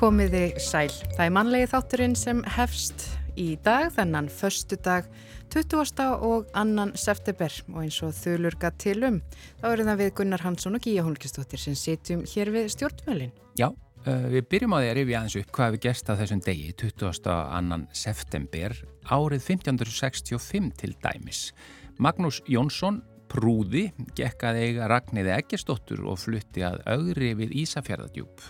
Komiði sæl. Það er mannlegi þátturinn sem hefst í dag, þennan förstu dag 20. og annan september og eins og þulur gatt til um. Þá eru það við Gunnar Hansson og Gíja Holmkistóttir sem sitjum hér við stjórnmjölin. Já, uh, við byrjum á því að rifja aðeins upp hvað við gerst að þessum degi 20. og annan september árið 1565 til dæmis. Magnús Jónsson Prúði gekk að eiga Ragnæði Eggersdóttur og flutti að augri við Ísafjörðadjúb.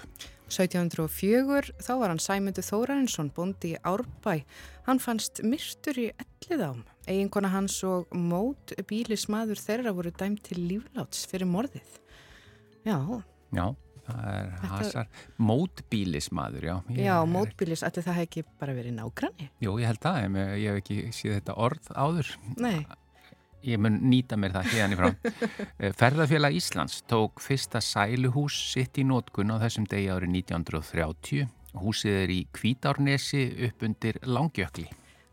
1704 þá var hann Sæmundur Þórarinsson bondi í Árbæ. Hann fannst myrtur í ellið ám. Eiginkona hans og mót bílismadur þeirra voru dæmt til lífláts fyrir morðið. Já. Já, það er Þetta... hasar. Mótbílismadur, já. Ég já, mótbílis, ætli það hef ekki bara verið nágranni? Jú, ég held að, ég hef ekki síð þetta orð áður. Nei ég mun nýta mér það hérna í frá. Eh, Ferðarfélag Íslands tók fyrsta sæluhús sitt í nótkun á þessum degi árið 1930. Húsið er í Kvítárnesi upp undir Langjökli.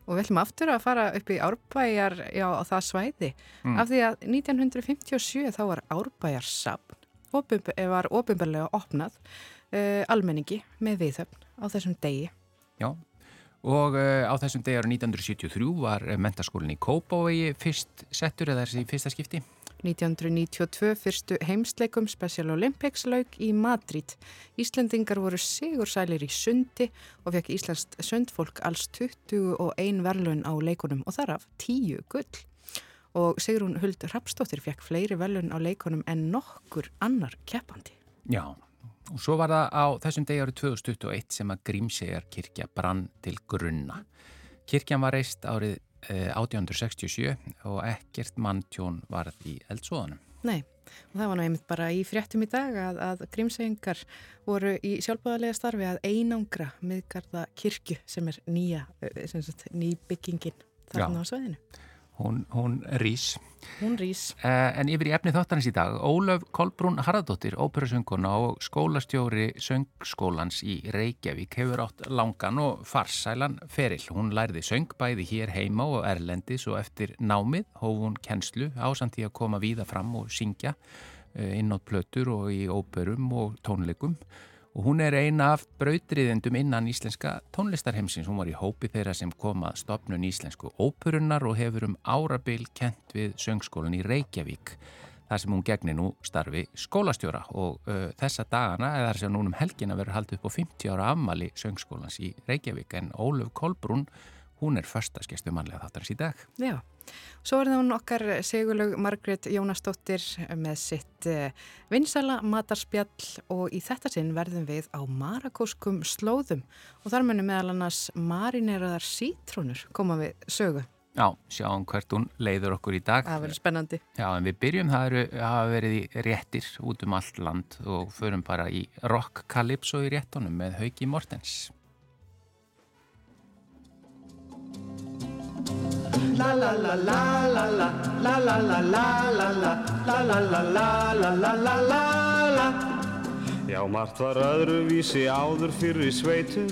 Og við ætlum aftur að fara upp í Árbæjar já, á það svæði. Mm. Af því að 1957 þá var Árbæjar sapn, var ofinbarlega opnað uh, almenningi með viðhöfn á þessum degi. Já, Og uh, á þessum degi ára 1973 var uh, mentaskólinn í Kópavegi fyrst settur eða þessi fyrsta skipti? 1992 fyrstu heimsleikum Special Olympics laug í Madrid. Íslendingar voru sigursælir í sundi og fekk Íslandst sundfólk alls 21 verlun á leikunum og þar af 10 gull. Og Sigrun Huld Rapstóttir fekk fleiri verlun á leikunum en nokkur annar keppandi. Já, Og svo var það á þessum degi árið 2021 sem að Grímsegjar kirkja brann til grunna. Kirkjan var reist árið eh, 1867 og ekkert manntjón var því eldsóðanum. Nei, og það var nú einmitt bara í fréttum í dag að, að Grímsegjengar voru í sjálfbúðarlega starfi að einangra miðgarða kirkju sem er nýja, eh, sem sagt, ný byggingin þarna á sveðinu. Hún, hún rýs. Hún rýs. Uh, en yfir í efni þáttanins í dag, Ólaf Kolbrún Harðardóttir, óperusönguna og skólastjóri söngskólans í Reykjavík hefur átt langan og farsælan ferill. Hún lærði söng bæði hér heima og Erlendis og eftir námið hóf hún kennslu ásamt í að koma víða fram og syngja uh, inn á plötur og í óperum og tónleikum og hún er eina af brautriðendum innan íslenska tónlistarheimsins. Hún var í hópi þeirra sem koma stopnun íslensku óperunnar og hefur um árabil kent við söngskólan í Reykjavík þar sem hún gegnir nú starfi skólastjóra og uh, þessa dagana, eða þess að núnum helgina verður haldið upp á 50 ára ammali söngskólans í Reykjavík en Óluf Kolbrún hún er förstaskeistu mannlega þáttarins í dag. Já, svo er það hún okkar segulög Margret Jónastóttir með sitt eh, vinsala matarspjall og í þetta sinn verðum við á marakóskum slóðum og þar munum meðal annars marineraðar sítrónur koma við sögu. Já, sjáum hvert hún leiður okkur í dag. Það verður spennandi. Já, en við byrjum, það eru, hafa verið í réttir út um allt land og förum bara í rock calypso í réttunum með Hauki Mortens. La la la la la la la la la la la la la la la la la la la Já, margt var öðruvísi áður fyrir sveitum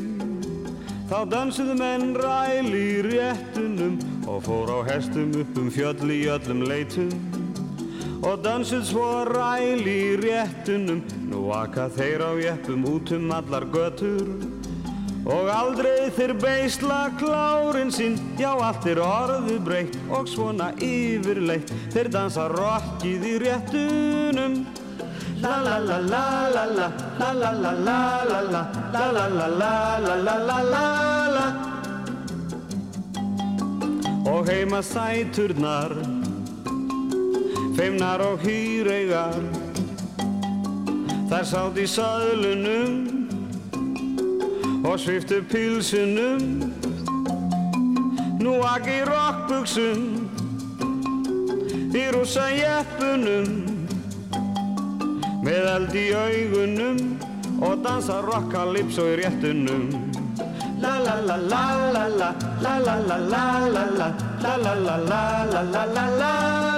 Þá dansuðu menn ræl í réttunum og fór á hestum upp um fjöll í öllum leitum og dansuð svo ræl í réttunum nú aka þeir á jeppum út um allar götur Og aldrei þeir beisla klárin sinn, já allt er orðu breytt og svona yfirleitt. Þeir dansa rockið í réttunum. La la la la la la, la la la la la la, la la la la la la la la. Og heima sæturnar, feimnar og hýreigar, þær sátt í saðlunum og sviftu pilsunum Nú aki rockbuksum í rúsa jeppunum með eld í augunum og dansa rockalypso í réttunum La la la la la la la la la la la la la la la la la la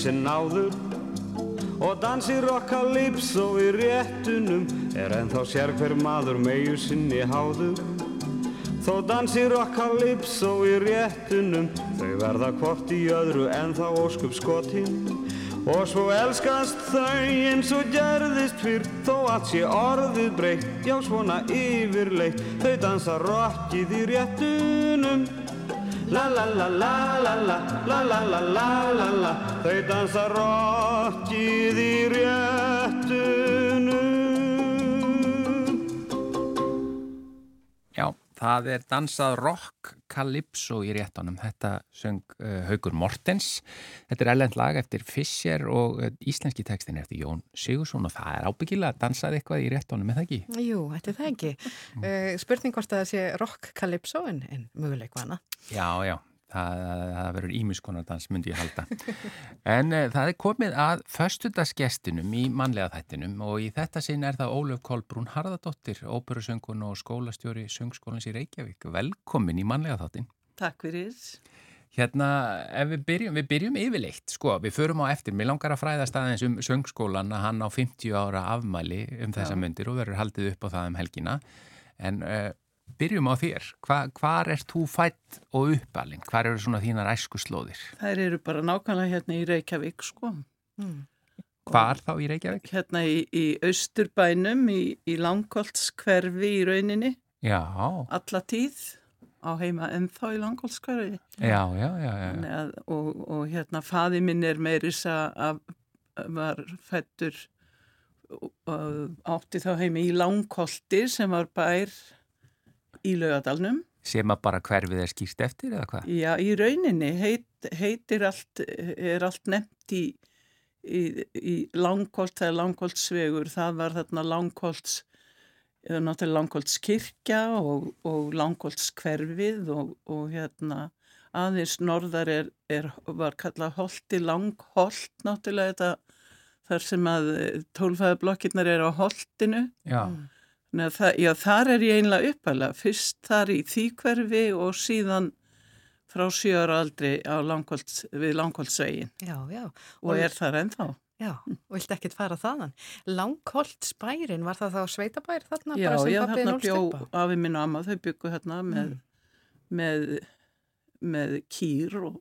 öðruvísin áður og dansir rockalypso í réttunum er ennþá sér hver maður megu sinni háður þó dansir rockalypso í réttunum þau verða hvort í öðru ennþá óskup skotinn og svo elskast þau eins og gerðist fyrr þó að sé orðið breytt já svona yfirleitt. Þau dansa rockið í réttunum La la la la la la La la la la la la Þau dansa rokkið í réttunum Já, það er dansað rokk calypso í réttunum. Þetta söng uh, Haugur Mortens. Þetta er ellend lag eftir Fischer og uh, íslenski tekstin eftir Jón Sigursson og það er ábyggilega að dansað eitthvað í réttunum, er það ekki? Jú, þetta er það ekki. Uh, spurning hvort að það sé rock calypso en, en möguleik hana. Já, já. Það, það verður ímiskonardans, myndi ég halda. En uh, það er komið að föstudagsgestinum í mannlega þættinum og í þetta sinn er það Ólöf Kolbrún Harðardóttir, óperusöngun og skólastjóri söngskólans í Reykjavík. Velkomin í mannlega þáttin. Takk fyrir. Hérna, við byrjum, við byrjum yfirleitt, sko, við förum á eftir. Mér langar að fræðast aðeins um söngskólan að hann á 50 ára afmæli um þessa myndir og verður haldið upp á það um helgina. En uh, byrjum á þér. Hva, hvar ert þú fætt og uppalinn? Hvar eru svona þínar æskuslóðir? Þær eru bara nákvæmlega hérna í Reykjavík, sko. Mm. Hvar þá í Reykjavík? Hérna í, í Austurbænum, í, í Langholtskverfi í rauninni, Já, alla tíð, á heima ennþá í Langholtskverfi. já, já, já, já. Að, og, og hérna faði minn er meiris að var fættur átti þá heimi í Langholti sem var bær í Laugadalnum. Sem að bara hverfið er skýrt eftir eða hvað? Já, í rauninni heit, heitir allt, er allt nefnt í, í, í Langholt, það er Langholtsvegur, það var þarna Langholts, eða náttúrulega Langholtskirkja og, og Langholtskverfið og, og hérna aðeins norðar er, er, var kallað Holti Langholt, náttúrulega þetta þar sem að tólfæðablokkirnar er á Holtinu. Já, Nei, það, já, þar er ég einlega uppalega. Fyrst þar í þýkverfi og síðan frá sjöra aldri á Langholts, við Langholtsvegin Já, já. og er þar ennþá. Já, og vilt ekkert fara þaðan. Langholt spærin, var það þá sveitabær þarna? Já, bara sem já, þarna bjó afi minn og amma, þau byggu hérna með, Mm. með, með kýr og,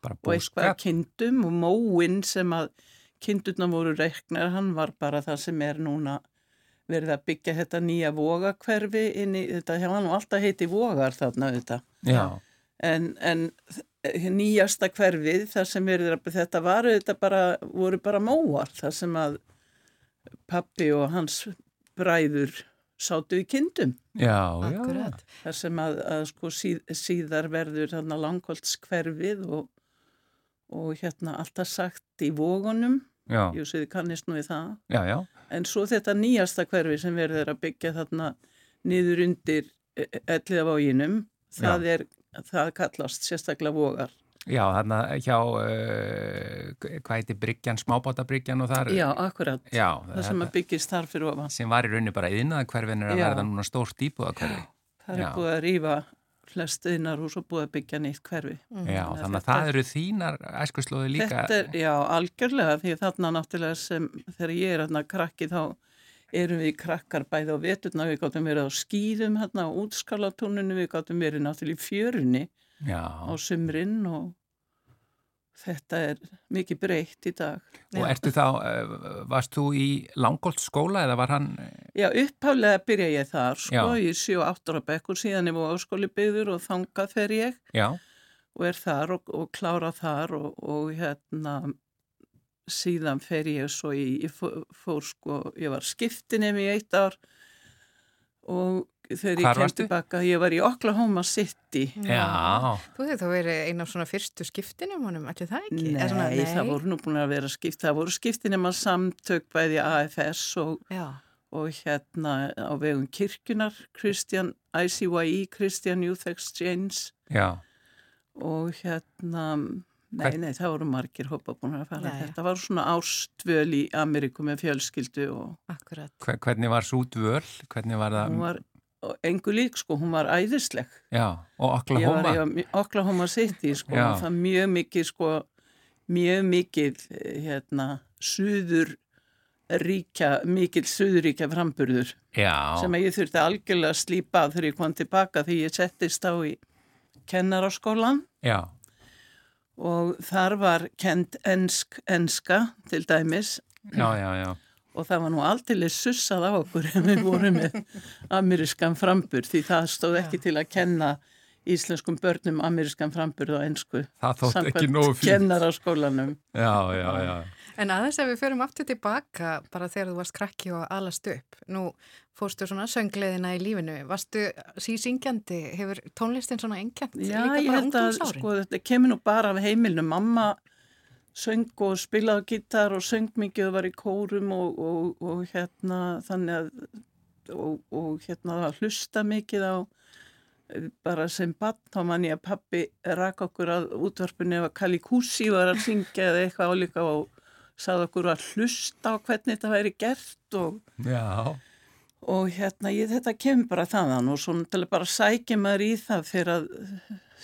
bara og eitthvað kindum og móin sem að kindurna voru reiknar, hann var bara það sem er núna verið að byggja þetta nýja vogakverfi inn í, þetta. Hefði nú alltaf heiti vogar þarna þetta. Já, en, en nýjasta hverfið þar sem verður að þetta var þetta bara, voru bara móar þar sem að pappi og hans bræður sátu í kindum. Já, já. Þar sem að, að sko síð, síðar verður langholtskverfið og, og hérna alltaf sagt í vógunum, Já, jú séðu kannist nú í það já, já. en svo þetta nýjasta hverfi sem verður að byggja þarna niður undir elliðavóginum það er, það kallast sérstaklega vogar Já, þarna hjá, uh, hvað heitir Bryggjan, smábátabryggjan og þar? Já, akkurat. Já, það sem að byggist þar fyrir ofan. sem var í rauninni bara yðnaða hverfin er að verða núna stórt íbúða Það er búið að rýfa flest yðnar hús og búið að byggja nýtt hverfi. Já, Þannig þannig að þetta það eru þínar æskuslóði líka. Þetta er, já, algjörlega, því þarna náttúrulega sem þegar ég er hérna krakki þá erum við krakkar bæði á veturna, við gáttum verið á skýðum hérna á útskálatúninu, við gáttum verið náttúrulega í fjörunni Já, á sumrin og þetta er mikið breytt í dag. og ertu þá, uh, varst þú í Langholt skóla eða var hann, Já, upphaflega byrja ég þar, sko, Já. 7-8 ára bekk og síðan er búið áskóli byggður og þangað fer ég. Já, og er þar og, og klára þar og, og hérna síðan fer ég svo í, ég fór, fór sko, ég var skiptinum í eitt ár og þegar Hvar ég kem tilbaka, ég var í Oklahoma City. já, Þú hefði þá verið einn af svona fyrstu skiptinum honum, allir það ekki? Nei, Eða svona, það voru nú búin að vera skipt, það voru skiptinum að samtök bæði AFS og, Já, og hérna á vegum kirkjunar, Christian, ICYE, Christian Youth Exchange. Já, og hérna, nei, nei, það voru margir hópa búin að fara. Já, já. Þetta var svona ástvöl í Ameríku með fjölskyldu og akkurat. Hver- hvernig var svo dvöl, hvernig var það, hún var engu lík, sko, hún var æðisleg. já, og Ég var Oklahoma, í Oklahoma City, sko, Já. og það mjög mikið, sko, mjög mikil hérna suður ríkja, mikil suðuríkja framburður Já, sem að ég þurfti algjörlega að slípa þegar ég kom tilbaka því ég settist á í kennaraskólan já, og þar var kend ensk, enska til dæmis já, já, já. og það var nú aldrei sussað á okkur en við vorum með amerískan frambur því það stóð ekki til að kenna íslenskum börnum amerískan frambur og ensku Það þótt ekki samkvæmt kennaraskólanum Já, já, já. En aðeins ef við förum aftur tilbaka bara þegar þú varst krakki og alast upp, nú fórstu svona söngleðina í lífinu, varstu sísingjandi, hefur tónlistin svona engjant Já, ég held að sko, þetta kemur nú bara af heimilinu. Mamma söng og spilaði gítar og söng mikið og var í kórum og, og, og hérna þannig að og, og hérna var hlusta mikið á bara sem bann þá man ég að pappi rak okkur að að Kali Kusi var að syngja eða eitthvað álíka og sagði okkur að hlusta á hvernig þetta væri gert og og hérna ég, þetta kemur bara þaðan og svona til að bara sækja maður í það fyrir að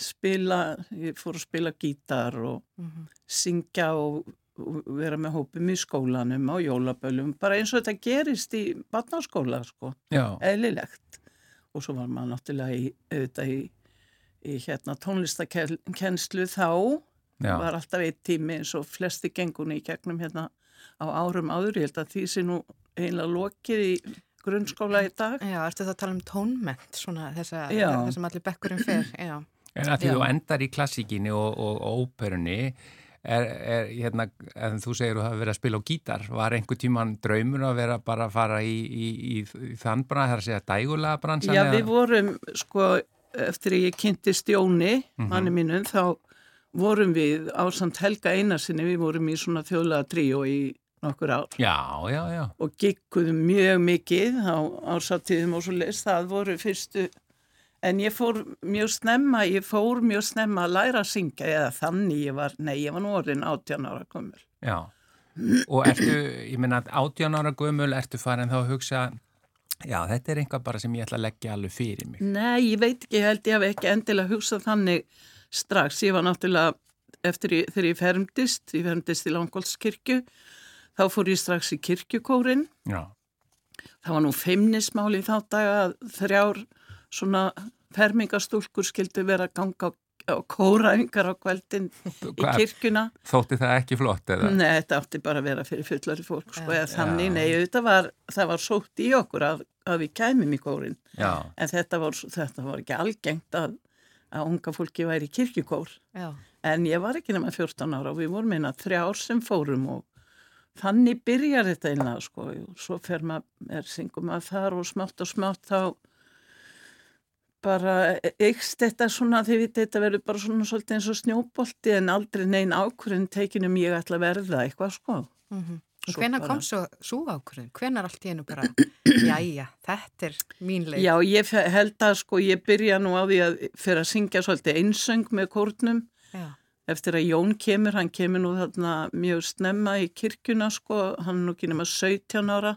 spila, ég fór að spila gítar og Mhm. syngja og, og vera með hópum í skólanum á jólabölum, bara eins og þetta gerist í barnaskóla sko, já, eðlilegt. Og svo var maður náttúrulega í, auðvitað í, í hérna tónlistakennslu þá já. var alltaf eitt tími eins og flesti gengunni í gegnum hérna á árum áður, ég held að því sé nú einlega lokið í grunnskóla í dag. Já, ertu það að tala um tónment, svona þessa, Já. þessum allir bekkurinn fer, já. En að því Já. þú endar í klassíkinni og, og, og óperunni, er, er hérna, en þú segir þú hafa verið að spila á gítar, var einhver tíman draumur að vera bara að fara í, í, í, í þann brann, það er að segja dægulega bransan? Já, við vorum, sko, eftir að ég kynnti stjóni, Mhm. manni mínum, þá vorum við á samt Helga Einarsinni, við vorum í svona þjóðlega tríó í nokkur ár Já, já, já. og gikkuðum mjög mikið á ásáttíðum og svo leist, það voru fyrstu, en ég fór mjög snemma, ég fór mjög snemma að læra að syngja, eða þannig ég var, nei, ég var nú orðin 18 ára komur. Já, og ertu, ég meina, 18 ára gömul, ertu farin þá að hugsa, já, þetta er einhvað bara sem ég ætla að leggja alveg fyrir mig. Nei, ég veit ekki, ég held ég hef ekki endilega hugsað þannig strax. Ég var náttúrulega, eftir ég, þegar ég fermdist, ég fermdist í Langholtskirkju, þá fór ég strax í kirkjukórin. Já, Það var nú feimnismál í þá daga að þrjár svona fermingastúlkur skildu vera ganga á, á kóraðingar á kveldin í kirkjuna. þótti það ekki flott eða? Nei, þetta átti bara að vera fyrir fullari fólk, sko, eða þannig, nei, þetta var, það var sótt í okkur að, að við kæmum í kórin. Já, En þetta var, þetta var ekki algengt að, að unga fólki væri í kirkjukór. Já, En ég var ekki nema 14 ára og við vorum eina þrjá ár sem fórum og þannig byrjar þetta einlega sko. Og Svo fer maður, syngum maður þar og smátt og smátt þá bara eikst þetta svona, þið viti, þetta verður bara svona svolítið eins og snjóbolti en aldrei neinn ákvörðin tekinum ég ætla að verða eitthvað sko. mm Svo Hvenær bara- kom svo, svo ákvörðin? Hvenær allt í einu bara, jæja, þetta er mín leið? Já, ég held að sko ég byrja nú á því að fyrir að syngja svolítið einsöng með kórnum Já, eftir að Jón kemur, hann kemur nú þarna mjög snemma í kirkjuna sko, hann er nú ekki nema 17 ára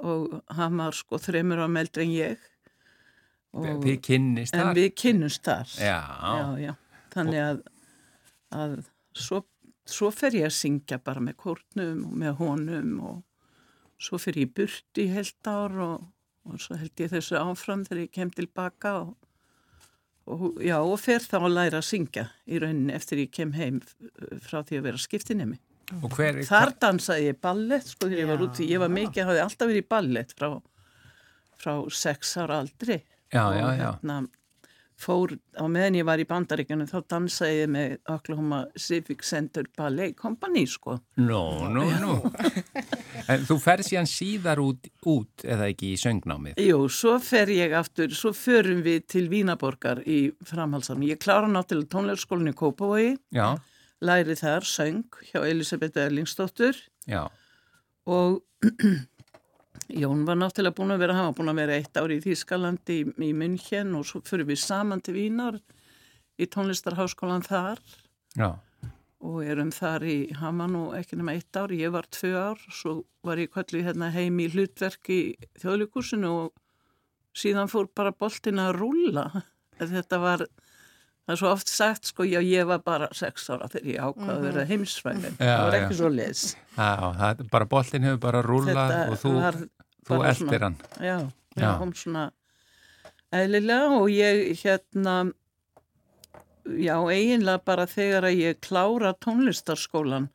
og hann var sko þreymur á meldri en ég. Og, þið kynnist en þar? við kynnumst þar. Já, já, já. Þannig að, að svo, svo fer ég að syngja bara með kórnum og með honum og svo fer ég burt í heilt ár og, og svo held ég þessu áfram þegar ég kem tilbaka og, og já, og fer þá að læra að syngja í rauninni eftir ég kem heim frá því að vera skiptinemi. og hver, Þar dansaði ég ballett, sko, þegar ég var Já. úti, ég var mikið, hafði alltaf verið í ballett frá, frá sex ára aldri já, já, já, hérna fór, á meðan ég var í bandaríkjunum þá dansaði ég með Oklahoma Civic Center Ballet Company sko. nú, nú. En þú ferð síðan síðar út, út eða ekki í söngnámið? Jú, svo fer ég aftur, svo förum við til Vínaborgar í framhaldsafni. Ég klára náttúrulega tónleirskólinni í Kópavogi, Já, læri þar söng hjá Elisabeth Erlingsdóttur já, og Jón var náttúrulega búin að vera, hann var búin að vera eitt ári í Þýskalandi í, í München og svo fyrir við saman til Vínar í tónlistarháskólan þar. Já, og erum þar í, var nú ekki nema eitt ár, ég var tvö ár, svo var ég kvöldu hérna heim í hlutverk í þjóðlíkursinu og síðan fór bara boltin að rúlla. Þetta var, það er svo oft sagt sko, já ég var bara sex ára þegar ég ákvaði að vera heimsfræðin Já, það var ekki já. svo les Já, það er bara boltin hefur bara rúlað og þú, þú bara eldir hann. já, Já. já, kom svona eðlilega og ég hérna já, eiginlega bara þegar að ég klára tónlistarskólan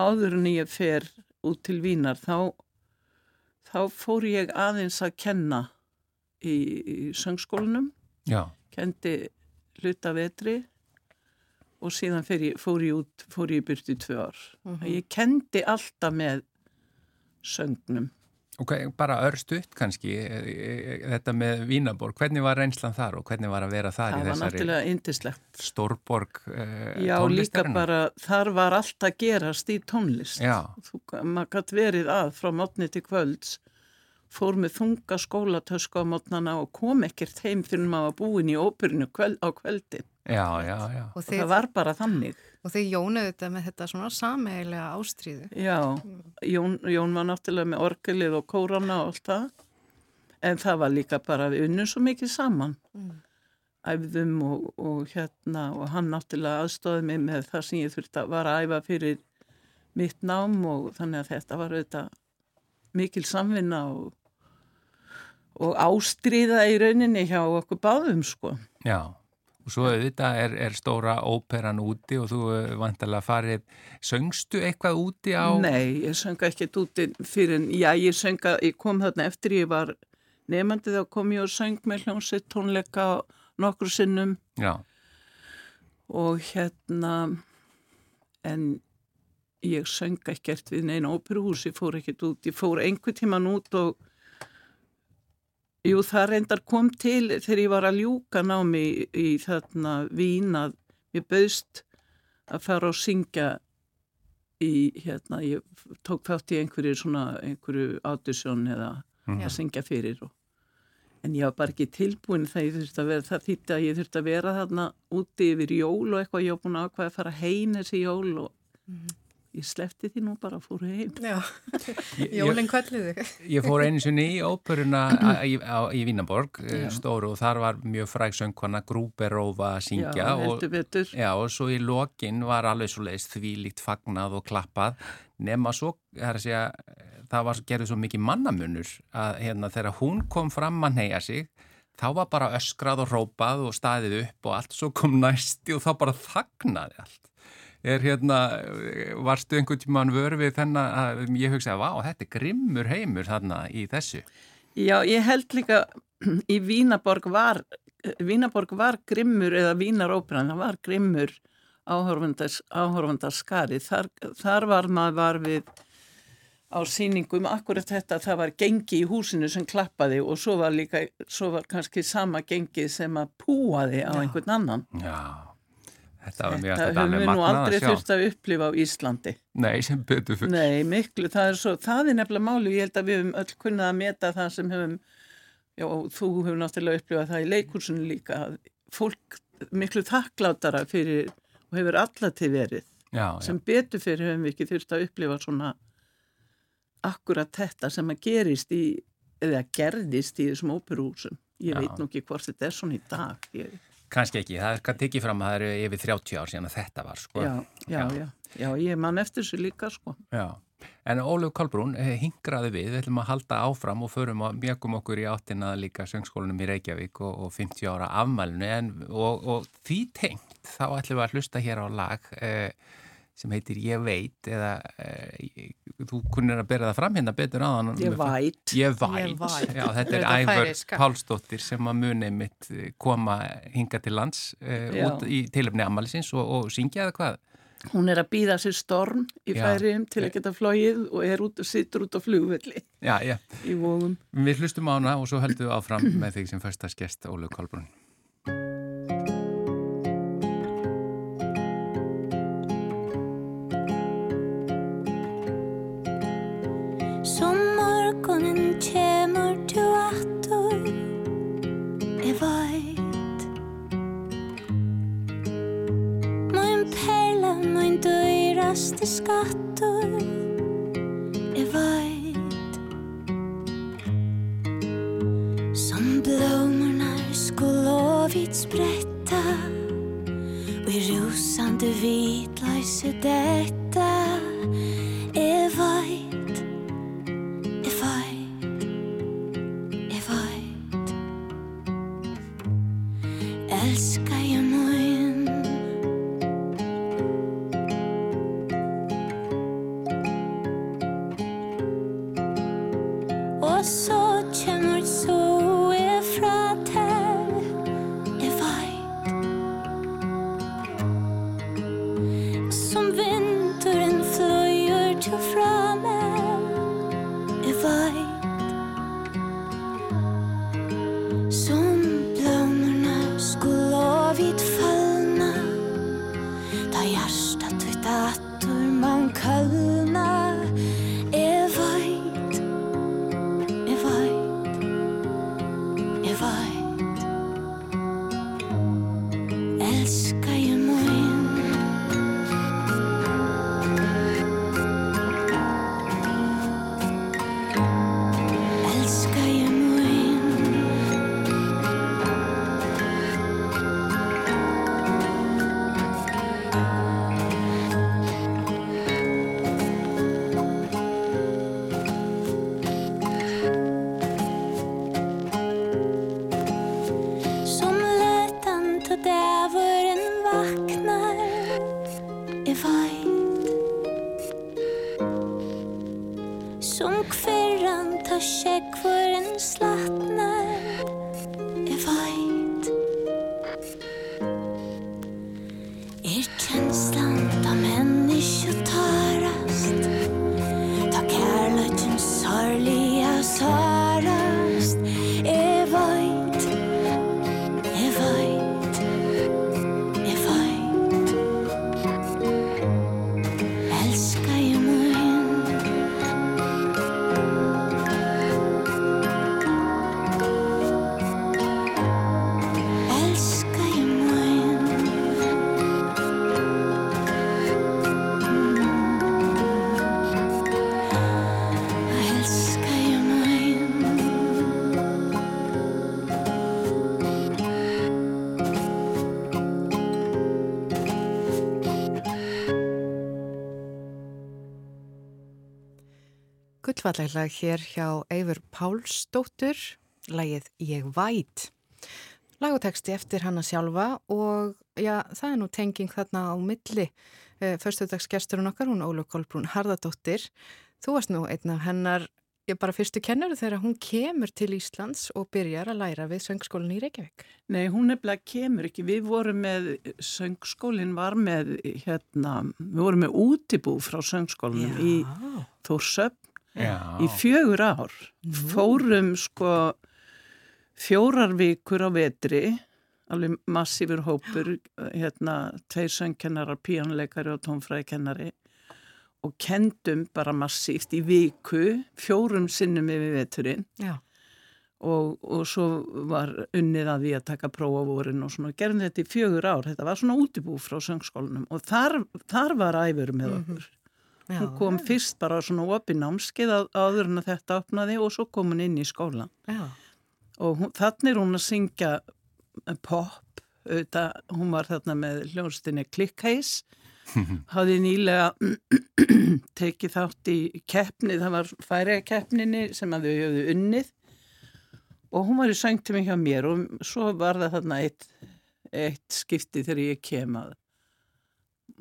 áður en ég fer út til Vínar þá, þá fór ég aðeins að kenna í, í söngskólanum Já, kendi hluta vetri og síðan ég, fór ég út, fór ég byrst í tvö ár. Ég kendi alltaf með söngnum. ok, bara örst upp kannski, e, e, þetta með Vínaborg, hvernig var reynslan þar og hvernig var að vera þar Það í var þessari stórborg e, Já, líka bara, þar var allt að gerast í tónlist. Já, Þú, maður gætt verið að frá mótni til kvölds, fór með þunga skólatösku á mótnana og kom ekkert heim fyrir maður var búin í óperinu kvöld, á kveldin. já, já, já. Og Og þið, það var bara þannig. og þið jónuðu þetta með þetta svona sameigilega ástríðu. Já, Jón, Jón var náttúrulega með orgelið og kórana og allt það. En það var líka bara við unnum svo mikið saman. Æfðum og, og hérna og hann náttúrulega aðstóði mig með það sem ég þurfti að var að æfa fyrir mitt nám og þannig að þetta var auðvitað mikil samvinna og, og ástríða í rauninni hjá okkur báðum sko. Já, og svo auðvitað er, er stóra óperan úti og þú eh, vantarlega farið, söngstu eitthvað úti á? Nei, ég sönga ekkert úti fyrir já, ég sönga, ég kom þarna eftir ég var nefandi þá kom ég og söng með hljómsveit tónleika nokkur sinnum Já, og hérna en ég söng ekkert við neina óperuhús, ég fór ekkert út, ég fór einhver tíman út og jú, það reyndar kom til þegar ég var að ljúka námi í, í þarna vín að ég bauðst að fara og syngja í, hérna, ég tók þátt í einhverju svona, einhverju audition eða Mhm. að syngja fyrir og En ég var bara ekki tilbúin þegar ég þurfti að vera, það þýtti að ég þurfti að vera þarna úti yfir jól og eitthvað, ég var búin að ákvæða að fara heim þessi jól og ég slefti því nú bara að fóru heim. Jólinn kvalliðu. ég fór einu sinni í óperuna í, í Vínaborg, eh, stóru, og þar var mjög fræg söngkona Grúberófa að syngja Já, og. Já, og svo í lokin var alveg svo leiðist því líkt fagnað og klappað nema svo, það er að segja það var gerðið svo mikið mannamunur að hérna þegar hún kom fram að neyja sig þá var bara öskrað og rópað og staðið upp og allt svo kom næsti og þá bara þagnaði allt er hérna, varstu einhvern tímann vörfið þennan að ég hugsaði, vá, þetta er grimmur heimur þarna í þessu Já, ég held líka í Vínaborg var, Vínaborg var grimmur eða Vínaróperan, það var grimmur áhorfandarskari. Þar, þar var maður var við á síningum akkurat þetta að það var gengi í húsinu sem klappaði og svo var líka, svo var kannski sama gengi sem að púaði á einhvern annan. Já, þetta Þetta höfum við nú aldrei þurft að upplifa á Íslandi. Nei, sem betur fyrir Nei, miklu, það er svo, það er nefnilega máli, ég held að við höfum öll kunnað að meta það sem höfum, já, þú hefur náttúrulega upplifað það í leikursinu líka, fólk miklu þakklátara fyrir, og hefur allatíð verið, Já, já. sem betur fyrir höfum við ekki þurft að upplifa svona akkurat þetta sem að gerist í, eða gerðist í þessum óperuhúsum. Ég Já. veit nú ekki hvort þetta er svona í dag. Ég, Kanski ekki, það er hvað tekið fram að það eru yfir 30 ár síðan að þetta var, sko. já, já, já, já, ég man eftir þessu líka, sko. Já. En Óluf Kolbrún eh, hingraði við, við ætlum að halda áfram og förum að mjögum okkur í áttina líka söngskólanum í Reykjavík og, og 50 ára afmælinu en, og, og því tengt þá ætlum við að hlusta hér á lag eh, sem heitir Ég veit eða eh, þú kunnir að bera það fram hérna betur aðan. Ég væt. Ég væt, já þetta er Ævar. Pálsdóttir sem að muni mitt koma hinga til lands Já. út í tilöfni amalisins og, og syngja eða hvað? Hún er að býða sér storm í færiðum til að geta flóið og er út og sittur út á flugvelli í vóðum. við hlustum á hana og svo höldum við áfram með þig sem första skest Óluf datter Jeg veit Som blommorna skulle vitt spretta Og i rosande vitløse og så Gullvalleglag hér hjá Eifur Pálsdóttur, lagið Ég væt. Lagoteksti eftir hana sjálfa og já, það er nú tenging þarna á milli uh, förstudagsgesturinn okkar, hún Óluf Kolbrún Harðardóttir. Þú varst nú einn af hennar, ég bara fyrstu kennuru þegar hún kemur til Íslands og byrjar að læra við söngskólinni í Reykjavík. Nei, hún nefnilega kemur ekki. Við vorum með, söngskólinn var með, hérna, við vorum með útibú frá söngskólinum í Þórsöfn Já. í fjögur ár. Fórum sko fjórar vikur á vetri, alveg massífur hópur, hérna, tveir söngkennarar, píanleikari og tónfræðikennari og kendum bara massíft í viku, fjórum sinnum yfir veturinn og, og svo var unnið að því að taka prófa vorin og svona gerðum þetta í fjögur ár, þetta var svona útibú frá söngskólanum og þar, þar var æfur með okkur. Já. Hún kom fyrst bara svona opið námskeið á- áður en að þetta opnaði og svo kom hún inn í skólan Já, og hún, þannig er hún að syngja eh, pop, auðvitað, hún var þarna með hljónstinni Klikkheis hafði nýlega tekið þátt í keppni, það var færiða keppninni sem að þau höfðu unnið. Og hún var í söngtími hjá mér og svo var það þarna eitt, eitt skipti þegar ég kem að,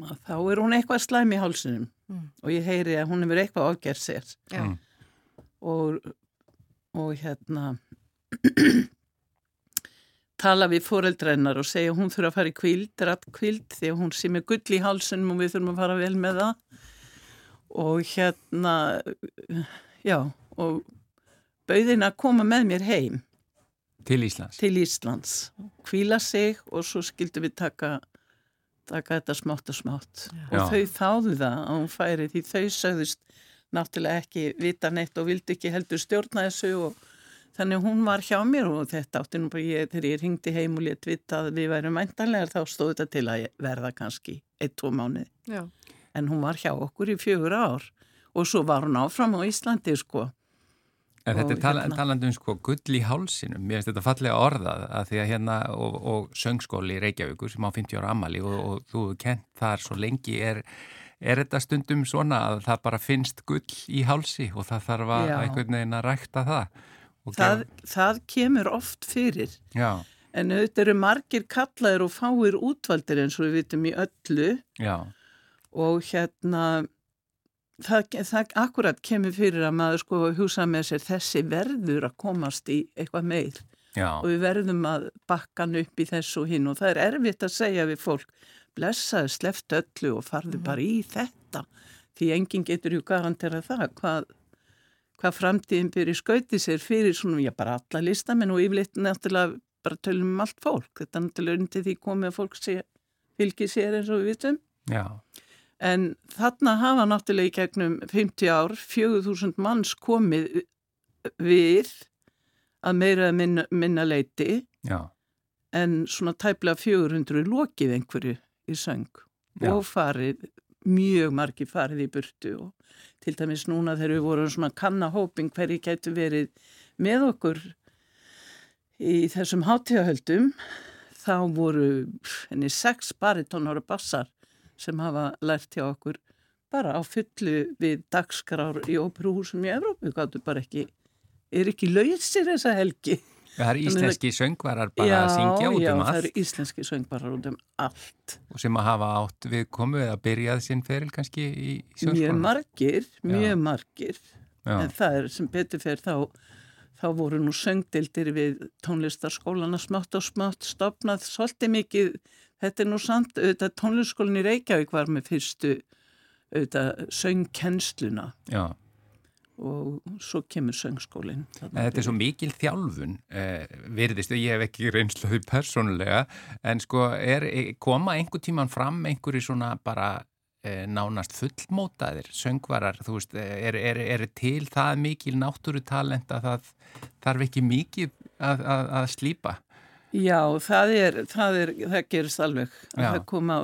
að þá er hún eitthvað slæm í hálsunum Mm. og ég heyri að hún hefur eitthvað ágerð sér Mm. og, og hérna tala við foreldrennar og segja hún þurfa að fara í kvíld, rætt kvíld því að hún sé með gull í hálsunum og við þurfum að fara vel með það og hérna já og bauðin að koma með mér heim Til Íslands. til Íslands, kvíla sig og svo skildum við taka taka þetta smátt og smátt og Já. þau þáðu það að hún færi því þau sögðust náttúrulega ekki vita neitt og vildi ekki heldur stjórna þessu og þannig hún var hjá mér og þetta átti nú bara ég, þegar ég ringdi heim og létt vita að við værum mæntanlegar þá stóð þetta til að verða kannski eitt, tvo mánuði já. en hún var hjá okkur í fjögur ár og svo var hún áfram á Íslandi sko En þetta er tala, hérna- talandi um sko gull í hálsinum, mér finnst þetta fallega orðað að því að hérna og, og söngskóli í Reykjavíkur sem á 50 ára ammali og, og þú hefur kent þar svo lengi er, er þetta stundum svona að það bara finnst gull í hálsi og það þarf að einhvern veginn að rækta það. Það, gef- það kemur oft fyrir. Já, en auðvitað eru margir kallaðir og fáir útvaldir eins og við vitum í öllu. Já, og hérna það, það akkurat kemur fyrir að maður sko hugsa með sér þessi verður að komast í eitthvað meir. Já, og við verðum að bakka hann upp í þessu hinn og það er erfitt að segja við fólk blessaði sleft öllu og farðu bara í þetta. Því enginn getur ju garantera það hvað, hvað framtíðin byrja skauti sér fyrir svona, já bara alla listamenn og yfirleitt náttúrulega bara tölum um allt fólk, þetta náttúrulega undir því komið að fólk sé, fylgi sér eins og við vitum. Já, En þarna hafa náttúrulega í gegnum 50 ár 4000 manns komið við að meira minna, minna leiti já, en svona tæplega 400 lokið einhverju í söng Já. og farið, mjög margi farið í burtu og til dæmis núna þegar við vorum svona kannahóping hverju gætu verið með okkur í þessum hátíðahöldum þá voru henni sex baritónar og bassar sem hafa lært hjá okkur bara á fullu við dagskrár í óperuhúsum í Evrópu, gáttu bara ekki er ekki lausir þessa helgi. Það er íslenski söngvarar bara að syngja út já, um það allt. eru íslenski söngbarar út um allt. Og sem að hafa átt við komu eða byrjað sinn feril kannski í, í mjög margir, mjög Já. margir. Já, en það er sem betur fyrir þá þá voru nú söngdildir við tónlistarskólana smátt og smátt stopnað svolítið mikið þetta er nú samt, auðvitað tónlistskólinn í Reykjavík var með fyrstu auðvitað söngkennsluna já. og svo kemur söngskólinn þetta er svo mikil þjálfun, eh, virðist, ég hef ekki reynsluði persónulega, en sko er, koma einhver tíman fram einhverju svona bara eh, nánast fullmótaðir, söngvarar, þú veist, er, er, er til það mikil náttúrutalent að það þarf ekki mikið að, að, að slípa? Já, það er, það er, það gerist alveg. Að Já. það koma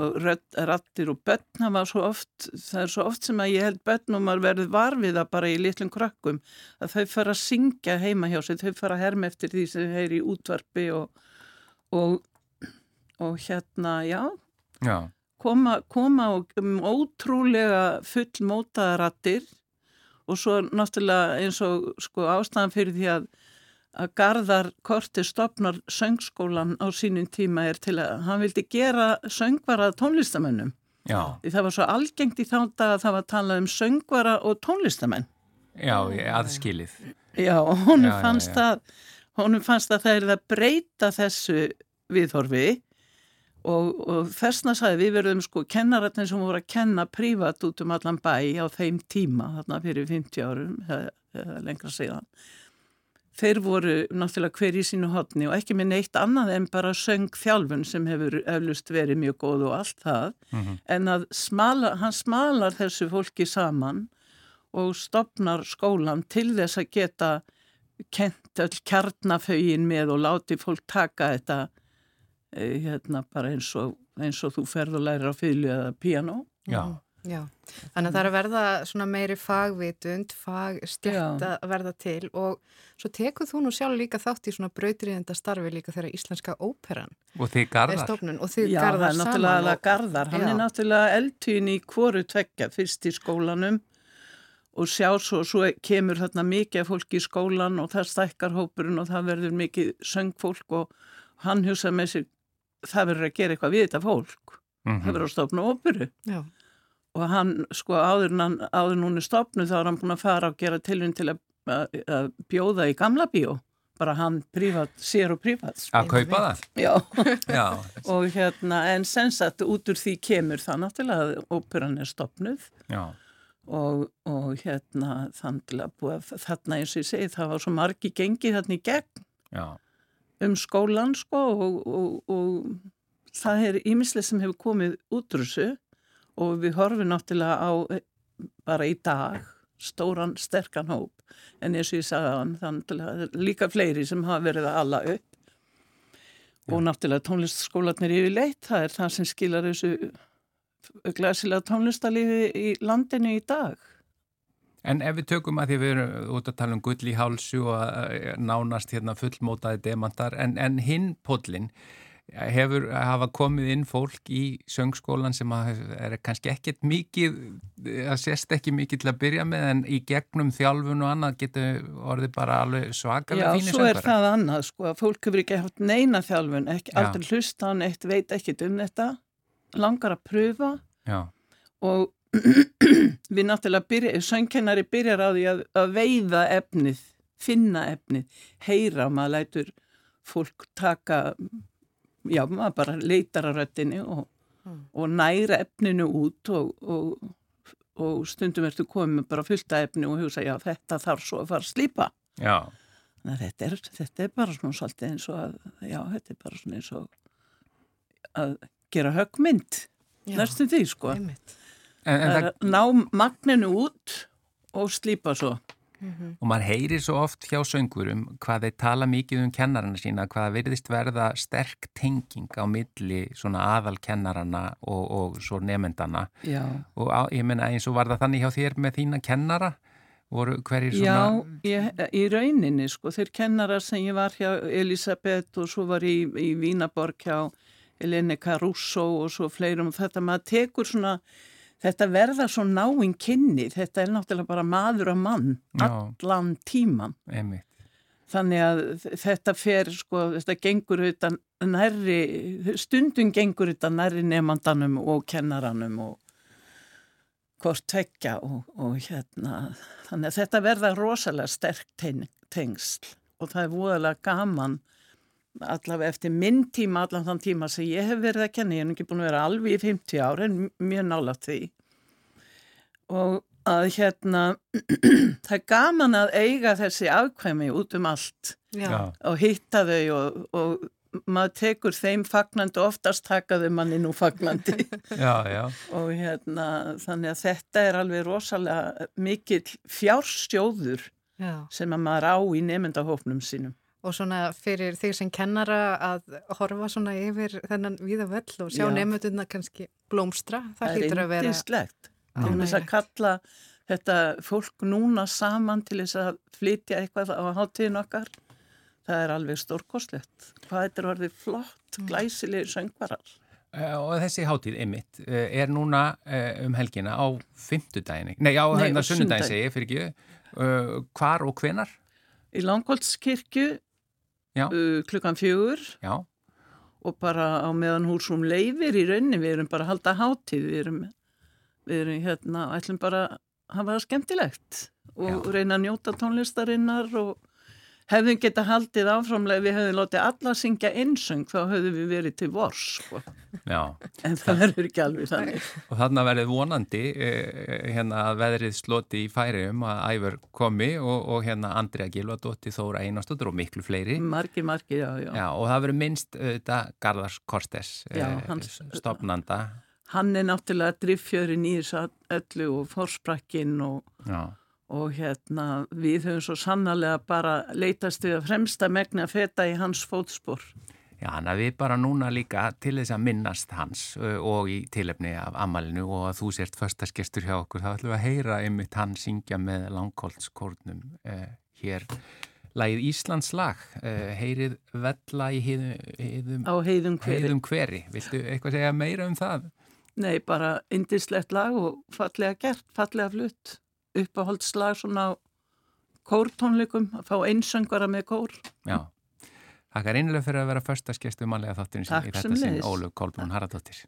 rattir og börn svo oft, það er svo oft sem að ég held börn og maður verður varfiða bara í litlum krakkum að þau fara að syngja heima hjá sig, þau fara að herma eftir því sem þau heyri í útvarpi og, og, og hérna, já, Já, koma, koma og um, ótrúlega fullmótaða rattir og svo náttúrulega eins og sko ástæðan fyrir því að að Garðar Korti stopnar söngskólan á sínum tíma er til að hann vildi gera söngvara tónlistamönnum. já, Því það var svo algengt í þá dag að það var talað um söngvara og tónlistamenn. já, aðskilið. Já, honum Já, fannst já. það, honum fannst að það er að breyta þessu viðhorfi og, og þessna sagði við verðum sko kennaratnir sem voru að kenna prívat út um allan bæ á þeim tíma, þarna fyrir 50 árum eða lengra síðan. Þeir voru náttúrulega hver í sínu hotni og ekki með neitt annað en bara söng þjálfun sem hefur eflust verið mjög góð og allt það Mhm. en að smala, hann smalar þessu fólki saman og stopnar skólan til þess að geta kent öll kjarnafögin með og láti fólk taka þetta eh, hérna bara eins og, eins og þú ferð og lærir á fylgu eða piano. Já, Já, þannig að það er að verða svona meiri fagvitund, fagstjætt að verða til og svo tekur þú nú sjálf líka þátt í svona brautriðenda starfi líka þegar Íslenska óperan og þið er garðar. stofnun og þið Já, það garðar er saman. náttúrulega garðar. Hann Já. er náttúrulega eldtýn í hvoru tvekja, fyrst í skólanum og sjá svo, svo kemur þarna mikið af fólki í skólan og það stækkar hópurinn og það verður mikið söngfólk og hann hugsa með sér, það verður að gera eitthvað við þetta fólk. Mhm. Það verður að stofna óperu. Já, Og hann, sko, áður, en hann, áður en hún er stopnuð þá er hann búin að fara og gera tilhund til að, að, að bjóða í gamla bíó. Bara hann prívat, sér og prívat. sko. Að kaupa það? Já. Já, og hérna, en sensat út úr því kemur það náttúrulega að óperan er stopnuð já, og, og hérna þannig að búa þarna eins og ég segi það var svo margi gengið þarna í gegn já, um skólan sko og, og, og það er ímislega sem hefur komið út úr þessu og við horfum náttúrulega á eh, bara í dag stóran, sterkan hóp. En eins og ég sagði hann þannig líka fleiri sem hafa verið að alla upp. Og náttúrulega tónlistskólanir yfirleitt, það er það sem skilar þessu glæsilega tónlistarliði í landinu í dag. En ef við tökum að því við erum út að tala um gull í hálsu og uh, nánast hérna fullmótaði demantar, en, en hinn podlinn hefur hafa komið inn fólk í söngskólan sem er kannski ekkert mikið, það sést ekki mikið til að byrja með en í gegnum þjálfun og annað getur orðið bara alveg svakalega fínir söngara. Já, svo er það annað sko að fólk hefur ekki haft neina þjálfun, ekki, aldrei hlusta hann eitt, veit ekkit um þetta, langar að pröfa Já. og við náttúrulega byrja, söngkennari byrjar á því að, að veiða efnið, finna efnið, heyra, maður lætur fólk taka já, maður bara leitar að röttinni og, mm. og næra efninu út og, og, og stundum ertu komið bara fylgta efni og hugsa, já, þetta þarf svo að fara að slípa. Já. Þannig að þetta er, þetta er bara svona svolítið eins og að, já, þetta er bara svona eins og að gera högmynd, næstum því, sko. Einmitt. En, en það ná magninu út og slípa svo. Mm -hmm. og maður heyrir svo oft hjá söngurum hvað þeir tala mikið um kennarana sína hvað verðist verða sterk tenging á milli svona aðal kennarana og, og svo nefndana og á, ég menna eins og var það þannig hjá þér með þína kennara? Voru hverjir svona Já, ég, í rauninni sko, þeir kennara sem ég var hjá Elisabeth og svo var ég í, í Vínaborg hjá Eleni Caruso og svo fleirum. Þetta maður tekur svona þetta verða svo náinn kynni, þetta er náttúrulega bara maður og mann, Já. allan tíman. Einmitt. Þannig að þetta fer, sko, þetta gengur utan nærri, stundum gengur utan nærri nefndanum og kennaranum og hvort tvekja og, og hérna, þannig að þetta verða rosalega sterk tengsl og það er voðalega gaman allavega eftir minn tíma, allan þann tíma sem ég hef verið að kenna, ég hef ekki búin að vera alveg í 50 ára en mjög nálat því og að hérna það er gaman að eiga þessi afkvæmi út um allt Já. og hitta þau og, og maður tekur þeim fagnandi oftast takaðu manni nú fagnandi. Já, já. og hérna þannig að þetta er alveg rosalega mikill fjárstjóður sem að maður á í nefndahófnum sínum. Og svona fyrir þig sem kennara að horfa svona yfir þennan viða völl og sjá nefnduna kannski blómstra, það, það hlýtur að vera... Það er yndislegt, til þess að kalla þetta fólk núna saman til þess að flytja eitthvað á hátíðin okkar, það er alveg stórkoslegt. Hvað þetta er orðið flott, mm. glæsilegir söngvarar. Eh, og þessi hátíð, Emmitt, eh, er núna eh, um helgina á fymtudagin, nei á hérna sunnudagin segi, fyrir ekki, hvar og hvenar? Í Langholtskirkju uh, klukkan fjögur Já. og bara á meðan húsum leifir í rauninni, við erum bara að halda hátíð, við erum, við erum hérna, ætlum bara að hafa það skemmtilegt og Já. reyna að njóta tónlistarinnar og hefðum geta haldið áframlega við hefðum látið alla syngja einsöng þá hefðum við verið til vors sko. en það verður ekki alveg þannig og þannig verður vonandi eh, hérna að veðrið sloti í færium að æfur komi og, og hérna Andrea Gilvardótti Þóra Einarstóttur og miklu fleiri margir, margir, já, já. já og það verður minnst þetta Garðars Kortes eh, stopnanda hann er náttúrulega driffjörin í þess að öllu og fórsprakkin og og hérna við höfum svo sannarlega bara leitast við að fremsta megna feta í hans fótspor. Já, hann að við bara núna líka til þess að minnast hans og í tilefni af amalinu og að þú sért förstaskestur hjá okkur, þá ætlum við að heyra einmitt hann syngja með langkóltskórnum eh, hér. Lægið Íslands lag, eh, heyrið vella í heiðum, heiðum heiðum hveri. Viltu eitthvað segja meira um það? Nei, bara indislegt lag og fallega gert, fallega flutt uppáhaldslag svona kórtónleikum, að fá einsöngara með kór. Já, þakka reynilega fyrir að vera förstaskeistu manlega þátturins í þetta sinn Ólu Kolbrún Haradóttir.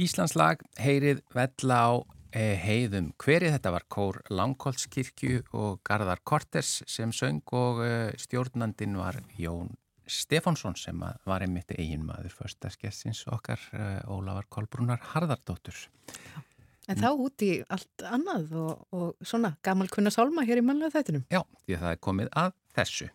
Íslandslag heyrið vella á e, heiðum hverið. Þetta var Kór Langholtskirkju og Garðar Korters sem söng og e, stjórnandin var Jón Stefánsson sem var einmitt eigin maður förstaskessins okkar e, Ólafar Kolbrúnar Harðardóttur. En þá út í allt annað og, og svona gamal kunna sálma hér í mannlega þættinum. Já, því að það er komið að þessu.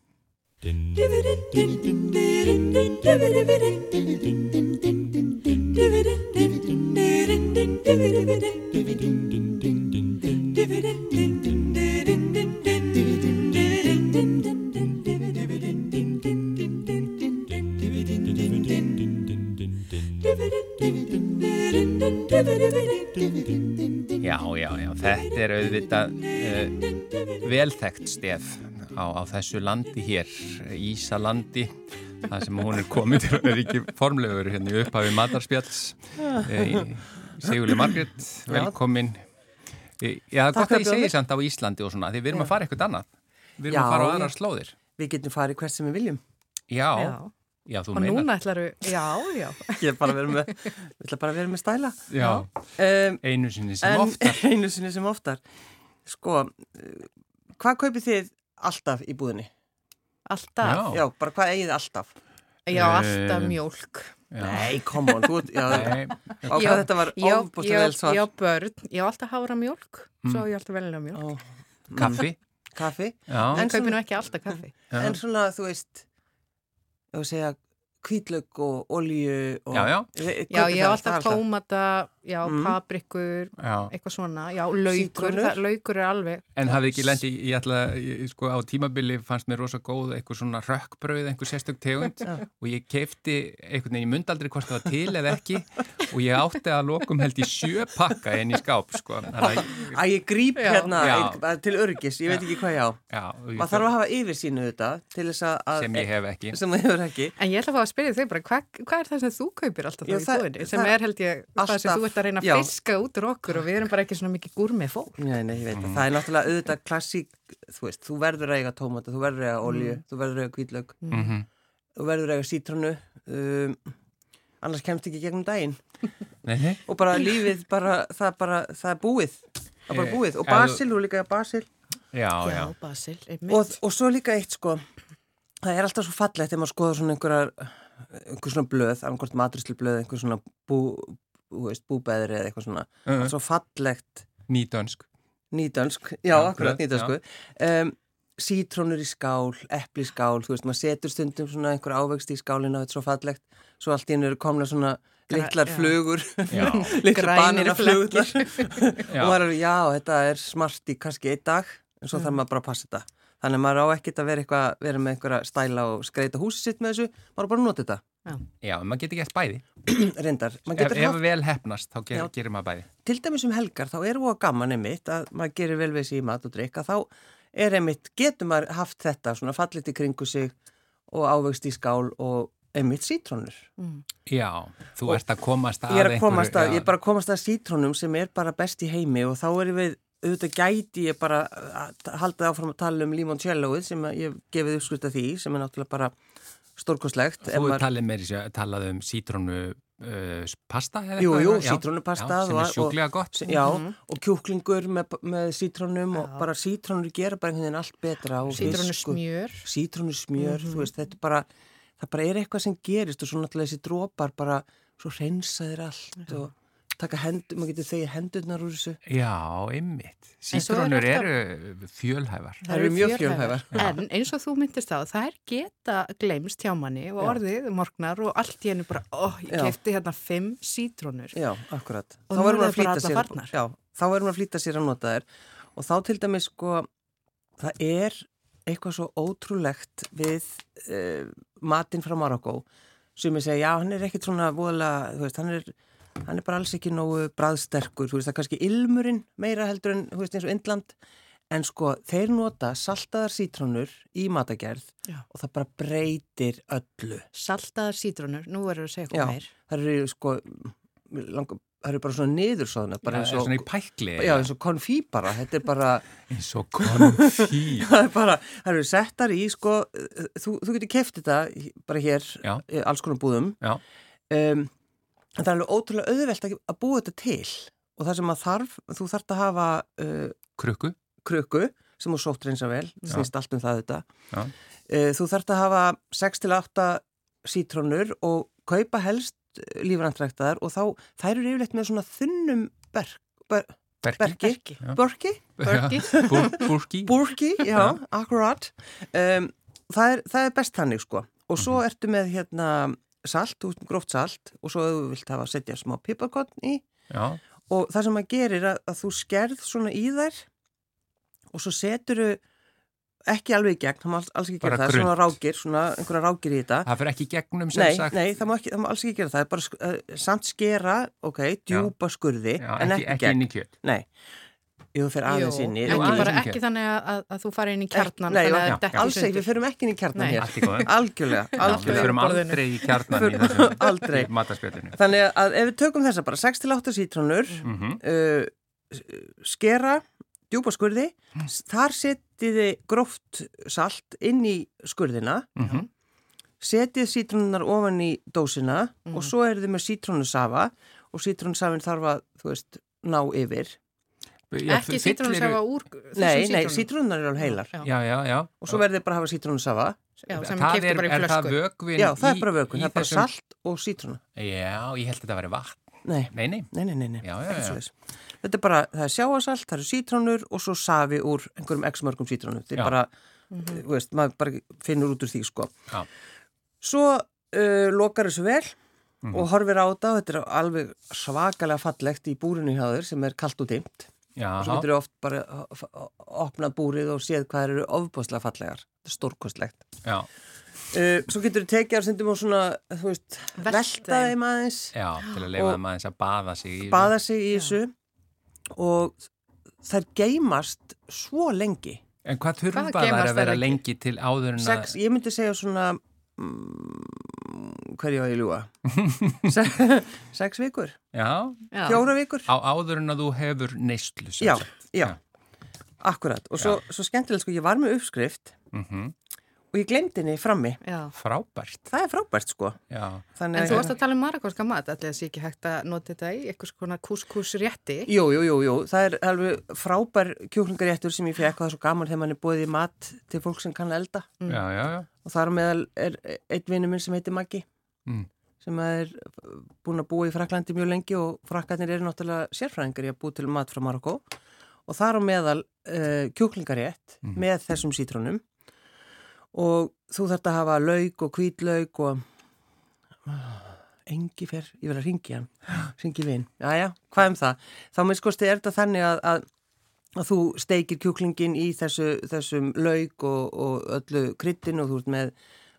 Já, já, já, þetta er auðvitað uh, velþekkt stef á, á þessu landi hér, Ísalandi, það sem hún er komið til að vera ekki formlegur hérna í upphafi matarspjalls. Uh, Sigurli Margret, velkomin. Uh, já, gott að ég segi samt á Íslandi og svona, því við erum já. að fara eitthvað annað. Við erum já, að fara á aðrar slóðir. Við getum farið hvert sem við viljum. Já, já. Já, og meinar. núna ætlar við, já, já. Ég ætla bara að vera með, vera með stæla. Já, um, einu sinni sem en, oftar. Einu sinni sem oftar. Sko, hvað kaupið þið alltaf í búðinni? Alltaf? Já, já bara hvað eigið alltaf? Já, alltaf um, mjölk já. Nei, come on, þú já, á hvað þetta var óbúinlega vel svar Já, börn, ég á alltaf hára mjölk mm. svo ég á alltaf velina mjölk oh. Kaffi? Kaffi. En kaupið nú ekki alltaf kaffi. En svona, þú veist við segja kvítlögg og olju og já, já. já, ég hef alltaf tómata já, mm. paprikur eitthvað svona, já, laukur það, laukur er alveg En hafði ekki lendi, ég ætla, ég, sko á tímabili fannst mér rosa góð eitthvað svona rökkbröð, einhver sérstök tegund. Og ég keipti einhvern veginn, ég myndi aldrei hvort það var til eða ekki. Og ég átti að lokum held í sjö pakka en í skáp, sko. Að ég grýp hérna ein, til örgis, ég veit ekki hvað ég á. Maður þarf að hafa yfir sínu þetta sem ég hef ekki. En ég ætla að fá að spyrja þau bara, hvað hva er það sem þú kaupir alltaf þá í búinu, sem er held ég það sem þú ert að reyna að fiska út úr okkur og við erum bara ekki svona mikið gúr með fólk. Nei, nei, ég veit mm. það, það er náttúrulega auðvitað klassík, þú veist, þú verður að eiga tómata, þú verður að eiga olju, mm. þú verður að eiga kvíðlaug, mm. -hmm. þú verður að eiga sítronu um, annars kemst ekki gegnum daginn. Nei. og bara lífið, bara, það, bara, það er búið. Það er bara eh, búið. Og basil, þú líka basil. Já, já, já. basil, og, og svo líka eitt sko. Það er alltaf svo fallegt þegar maður skoður svona einhverjar einhver svona blöð, annarkort maturislu blöð einhver svona bú, búbeðri eða eitthvað svona, uh -huh. svo fallegt. Nýdönsk. Nýdönsk, já, já akkurat nýdönsku. um, Sítrónur í skál, eppli í skál þú veist, maður setur stundum svona einhver ávegst í skálinu og þetta er svo fallegt. Svo allt í hennu eru komna svona litlar flugur litlar banina flugur. og maður er, já, þetta er smart í kannski einn dag en svo mm. þarf maður bara að passa þetta. Þannig að maður á ekkert að vera, eitthvað, vera með einhverja stæla og skreita húsið sitt með þessu, maður bara nota þetta. Já, Já maður getur gert bæði. Reyndar. Ef, haft... ef vel hefnast, þá ger, gerir maður bæði. Til dæmis um helgar, þá er það gaman einmitt að maður gerir vel við sér í mat og drikka, þá er einmitt, getur maður haft þetta svona fallit í kringu sig, og ávegst í skál og emitt sítrónur. Mm. Já, þú ert að komast að Ég er að komast að, einhverju- ég er bara að komast að sítrónum sem er bara best í heimi og þá er við, auðvitað gæti ég bara að halda áfram að tala um limoncelloið sem að ég hef gefið uppskrift af því sem er náttúrulega bara stórkoslegt. Þú hefur talið meiri sér, talað um sítrónu uh, pasta eða Jú, eitthvað? jú, Já, sítrónupasta já, sem og- er sjúklega gott S- Já, og kjúklingur með, með sítrónum og bara sítrónur gera bara einhvern veginn allt betra og Sítrónu fiskur. smjör. Sítrónu smjör, þú veist, þetta bara það bara er eitthvað sem gerist og svo náttúrulega þessi drópar bara, svo hreinsaðir allt og taka hendur, maður getur þegið hendurnar úr þessu. Já, ymmit. Er Sítrónur alltaf- eru fjölhæfar. Það eru mjög fjölhæfar. En eins og þú myndist á, það er geta glemst hjá manni og orðið morgnar og allt í hennu bara, ó, ég kefti hérna fimm sítrónur. Já, akkurat. Og Þá verður maður að flýta sér, já, þá verður maður að flýta sér að nota þær og þá til dæmis sko, það er eitthvað svo ótrúlegt við uh, matinn frá Marokko sem ég segja, já, hann er ekkit svona voðalega, þú veist, hann er hann er bara alls ekki nógu bræðsterkur þú veist, það er kannski ilmurinn meira heldur en, þú veist, eins og Indland en sko, þeir nota saltaðar sítrónur í matagerð Já. og það bara breytir öllu Saltaðar sítrónur, nú verður að segja eitthvað meir. það eru sko langa, það eru bara svona niðursóðna bara Já, eins og, svona í pækli. já, eins og konfí bara, þetta er bara Eins og konfí. það er bara, það eru settar í sko, þú, þú getur keft þetta bara hér, Já. alls konar búðum Já. um, en það er alveg ótrúlega auðvelt að, að búa þetta til. Og það sem að þarf, þú þarft að hafa uh, Krukku. krukku sem þú sótt reynsa vel, snýst allt um það þetta Já. uh, þú þarft að hafa 6-8 sítrónur og kaupa helst lífrandræktaðar og þá, þær eru yfirleitt með svona þunnum berk, ber, Berki. Búr, búrki. burki, já, akkurat. Um, það, er, það er best þannig sko. Og svo Mhm. ertu með hérna salt, gróft salt og svo þú vilt hafa að setja smá piparkotn í Já. og það sem að gerir að, að þú skerð svona í þær og svo setur þau ekki alveg í gegn, það má alls, alls ekki Bara gera það, grunnt. svona rákir, svona einhverja rákir í þetta Það fyrir ekki gegnum sem Nei, sagt. nei, það má, ekki, það má alls ekki gera það, það bara uh, samt skera, ok, djúpa skurði, Já, en ekki, ekki, ekki gegn. inn í kjöt. Nei, jú, fyrir aðeins inn í. aðeins bara ekki kjöt. þannig að, að þú fari inn í kjarnan Nei, þannig já, að já. Alls ekki, við förum ekki inn í kjarnan Nei. hér. Algjörlega, við algjörlega. förum borðinu. aldrei í kjarnan í þessum aldrei. í mataspjöldinu. Þannig að ef við tökum þessa bara 6-8 sítrónur, Mm uh, skera, djúpa skurði, Mm. þar setiði gróft salt inn í skurðina, -hmm. setið sítrónunar ofan í dósina og svo er þið með sítrónusafa og sítrónusafin þarf að, þú veist, ná yfir. Ekki sítrónur sefa úr Nei, nei, sítrónunar eru alveg heilar. Já, Já, já, já. Og svo verðið bara að hafa sítrónusafa. já, sem það er, bara í er það vögvin Já, það er bara vökun, í það er bara þessum- salt og sítrónu. Já, ég held að þetta væri vatn. Nei, Nei, nei. nei, nei, nei, nei. Já, já, ekki já. Þetta er bara, það er sjáasalt, það eru sítrónur og svo safi úr einhverjum x mörgum sítrónu. Þetta Já. er bara, þú veist, maður bara finnur út úr því, sko. Já. Svo uh, lokar þessu vel Mhm. og horfir á þetta og þetta er alveg svakalega fallegt í búrinu hjá þér sem er kalt og dimmt. Já, Og svo getur þau oft bara opnað búrið og séð hvað eru ofbúslega fallegar. Þetta er stórkostlegt. já, Uh, svo getur þau tekið á stundum og svona, þú veist, Velta velta þeim. þeim aðeins, já, til að leifa Og- þeim aðeins að baða sig í. baða sig í þessu og þær geymast svo lengi. En hvað þurfa þær að vera lengi? lengi til áður en að... Sex, ég myndi segja svona, mm, hverju á ég ljúa? Se, sex vikur, Já, Já. fjóra vikur. á áður en að þú hefur neyslu. sem Já, sagt. já, akkurat. Og svo, svo skemmtilegt, sko, ég var með uppskrift Mhm. og ég glemdi henni frammi. Já. Frábært. Það er frábært, sko. Já, Þannig En þú varst að tala um marakóska mat, það sé ekki hægt að nota þetta í eitthvað svona kúskús rétti? Jú, jú, jú, jú, það er alveg frábær kjúklingaréttur sem ég fekk og það er svo gaman þegar mann er búið í mat til fólk sem kann elda já, já, já. og þar meðal er einn vinnu minn sem heitir Maggi Mm. sem er búin að búa í Fraklandi mjög lengi og frakkarnir eru náttúrulega sérfræðingar í að búa til mat frá Marokko og þar á meðal uh, kjúklingarétt Mhm. með þessum sítrónum og þú þarft að hafa lauk og hvítlauk og engi fer, ég verð að ringi hann ringi vinn, jájá, hvað um það þá með skosti er þetta þannig að, að, að þú steikir kjúklingin í þessu, þessum lauk og, og öllu kryttin og þú ert með,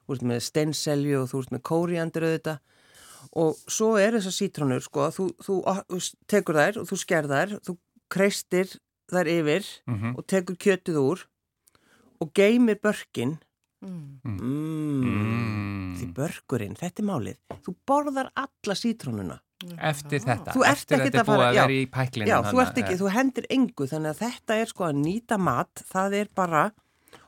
þú ert með steinselju og þú ert með kóriandur auðvitað. Og svo er þessar sítrónur sko, þú, þú, þú tekur þær og þú sker þær, þú kreistir þær yfir Mm og tekur kjötið úr og geymir börkin. Mm. mm, börkurinn, þetta er málið. Þú borðar alla sítrónuna. Eftir þetta, Þú ert eftir þetta er búið að vera í pæklinu Já, þú ert ekki, þú hendir engu, þannig að þetta er sko að nýta mat, það er bara,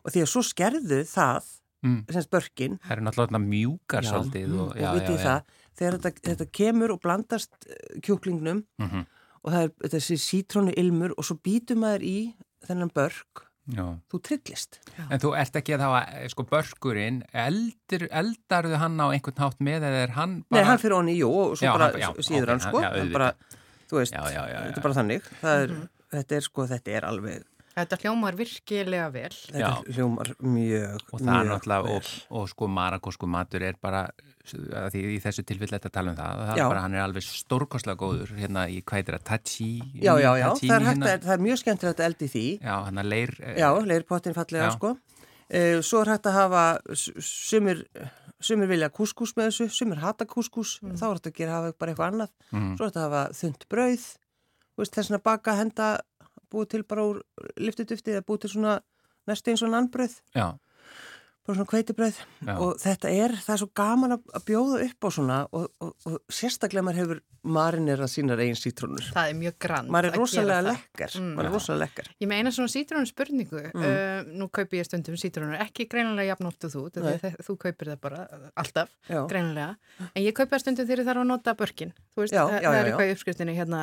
og því að svo skerðu það, Mm. semst börkin, Það eru náttúrulega mjúkar Já, svolítið mm, og, og já, vitið já, það, þegar þetta, þetta kemur og blandast eh, kjúklingnum Mhm. og það er þessi sítrónu ilmur og svo býtur maður í þennan börk, já. þú trillist. En þú ert ekki að þá, sko, börkurinn, eldir, eldarðu hann á einhvern hátt með eða er hann bara... Nei, hann fyrir honni, jú, og svo Já, bara hann- já, síður ok, hann, sko, já, hann bara, þú veist, Já, já, já, já. þetta er bara þannig, það er, Mhm. þetta er sko, þetta er alveg, Þetta hljómar virkilega vel. þetta Já. hljómar mjög, Og það er mjög náttúrulega, vel. og, og sko marakosku matur er bara, að því í þessu tilfelli þetta tala um það, það Já. er bara, hann er alveg stórkostlega góður, hérna í hvað heitir það, tachi, Já, já, já, það er, hægt hérna, að, það er mjög skemmtilegt að eldi því, já, hann er leir, já, leirpottin fallega, Já. sko. Uh, svo er hægt að hafa, sumir, sumir vilja kúskús með þessu, sumir hata kúskús, þá er hægt að gera hafa bara eitthvað annað, mm, svo er hægt að hafa þund brauð, þess að baka, henda, búið til bara úr liftutufti eða búið til svona næstu eins og nannbrauð, já, bara svona kveitibrauð Já. og þetta er, það er svo gaman að bjóða upp á svona og, og, og sérstaklega maður hefur marinera sínar eigin sítrónur. Það er mjög grann Maður er rosalega það. lekkar, Mm. maður er rosalega lekkar. Ég með eina svona sítrónu spurningu, Mm. uh, nú kaupi ég stundum sítrónur, ekki greinilega jafn oft og þú, þegar þú kaupir það bara uh, alltaf, Já. greinilega, en ég kaupi það stundum þegar ég þarf að nota börkin, þú veist, Já, það, það er eitthvað í uppskriftinni hérna,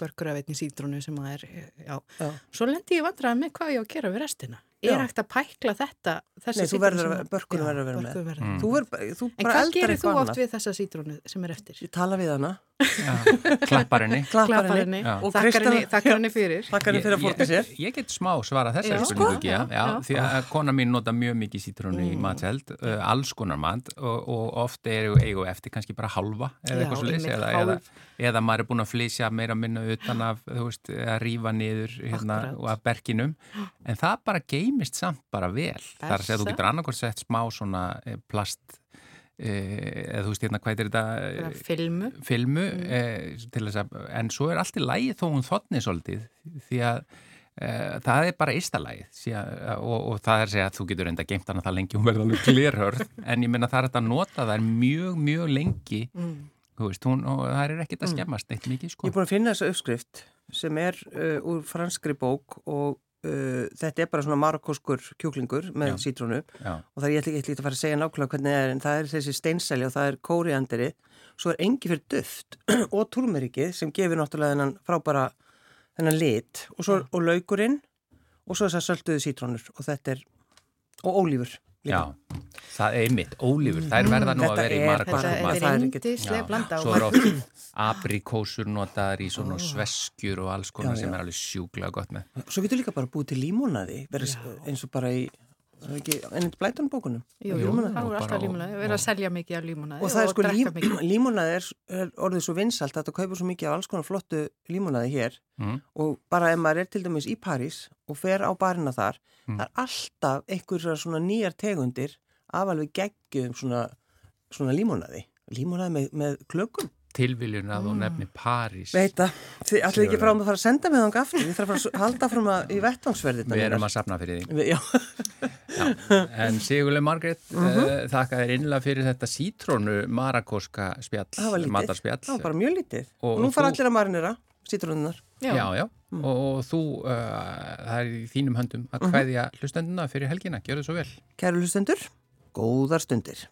börkur af einni sítrónu sem að er, já, Já. svo lendi ég vandraði með hvað ég á að gera við restina. Er hægt að pækla þetta, þessi Nei, þú verður að- börkurinn Já, verður að vera með. verður. Mm. Þú, er, þú En bara hvað eldar gerir þú eitthvað oft annað. við þessa sítrónu sem er eftir? Ég tala við hana, klapparinni. klappar Klappar henni henni, Já. og þakkar henni, fyrir. þakkar henni fyrir að fórta sér. Ég, ég get smá svara þessari Já, spurningu sko, ekki, já, já, já, því að kona mín nota mjög mikið sítrónu í Mm. matseld, uh, alls konar mat og, og oft eru eigu eftir kannski bara halva eða eitthvað einmitt, eða, eða, eða maður er búin að flysja meira minna utan af, þú veist, að rífa niður hérna Akkurat. og af berginum en það bara geymist samt bara vel það er að segja að þú getur annarkvært sett smá svona eh, plast eða þú veist hérna hvað er þetta Bara eh, filmu. filmu Mm. eh, til þess að, en svo er allt í lægi þó hún þotni svolítið því að eh, það er bara ystalægið síðan- og, og það er að segja að þú getur enda geimt hana það lengi, hún verður alveg glerhörð en ég menna það er að nota það er mjög, mjög lengi Mm. þú veist, hún, og það er ekkit að Mm. skemmast neitt mikið Ég sko er búin að finna þessa uppskrift sem er uh, úr franskri bók og uh, þetta er bara svona marakoskur kjúklingur með sítrónu. Og það er ég ekki að fara að segja nákvæmlega hvernig það er en það er þessi steinselja og það er kórianderi svo er engi fyrir duft og túrmerikið sem gefur náttúrulega þennan frábæra þennan lit. Og, svo, og laukurinn og svo þessar sölduðu sítrónur. Og þetta er og ólífur. Já, það er mitt, ólífur, það er verða nú að Þetta vera í marakosku bara- Þetta maður- er reyndislega blanda svo og er oft aprikósur notaðar í svona sveskjur og alls konar Já, sem já. er alveg sjúklega gott með. Svo getur líka bara búið til límonaði verið eins og bara í það er ekki, ennit blætan bókunum? Jú, það voru Og alltaf límunaði, við erum að selja mikið af límunaði og það er sko lím, límonaði er, er orðið svo vinsalt að það kaupir svo mikið af alls konar flottu límonaði hér. Mm. og bara ef maður er til dæmis í París og fer á barina þar Mm. það er alltaf einhverjar svona nýjar tegundir af alveg geggjum svona, svona límonaði límonaði með, með klökum tilviljun að þú nefni París. Veit það, þið ætlum ekki frá að fara að senda mig þangað aftur, ég þarf að fara að halda fram að í vettvangsverði við erum að safna fyrir því. Já, Já, en Sigurlega Margrét uh Mhm. þakka þér innlega fyrir þetta sítrónu marakóska spjall, það var lítið, það var bara mjög lítið. Og og nú fara þú- allir að marinera sítrónunar já, já, Mm. og, og þú uh, það er í þínum höndum að Mhm. hvaðja hlustenduna fyrir helgina, gjör þið svo vel. Kæru hlustendur, góðar stundir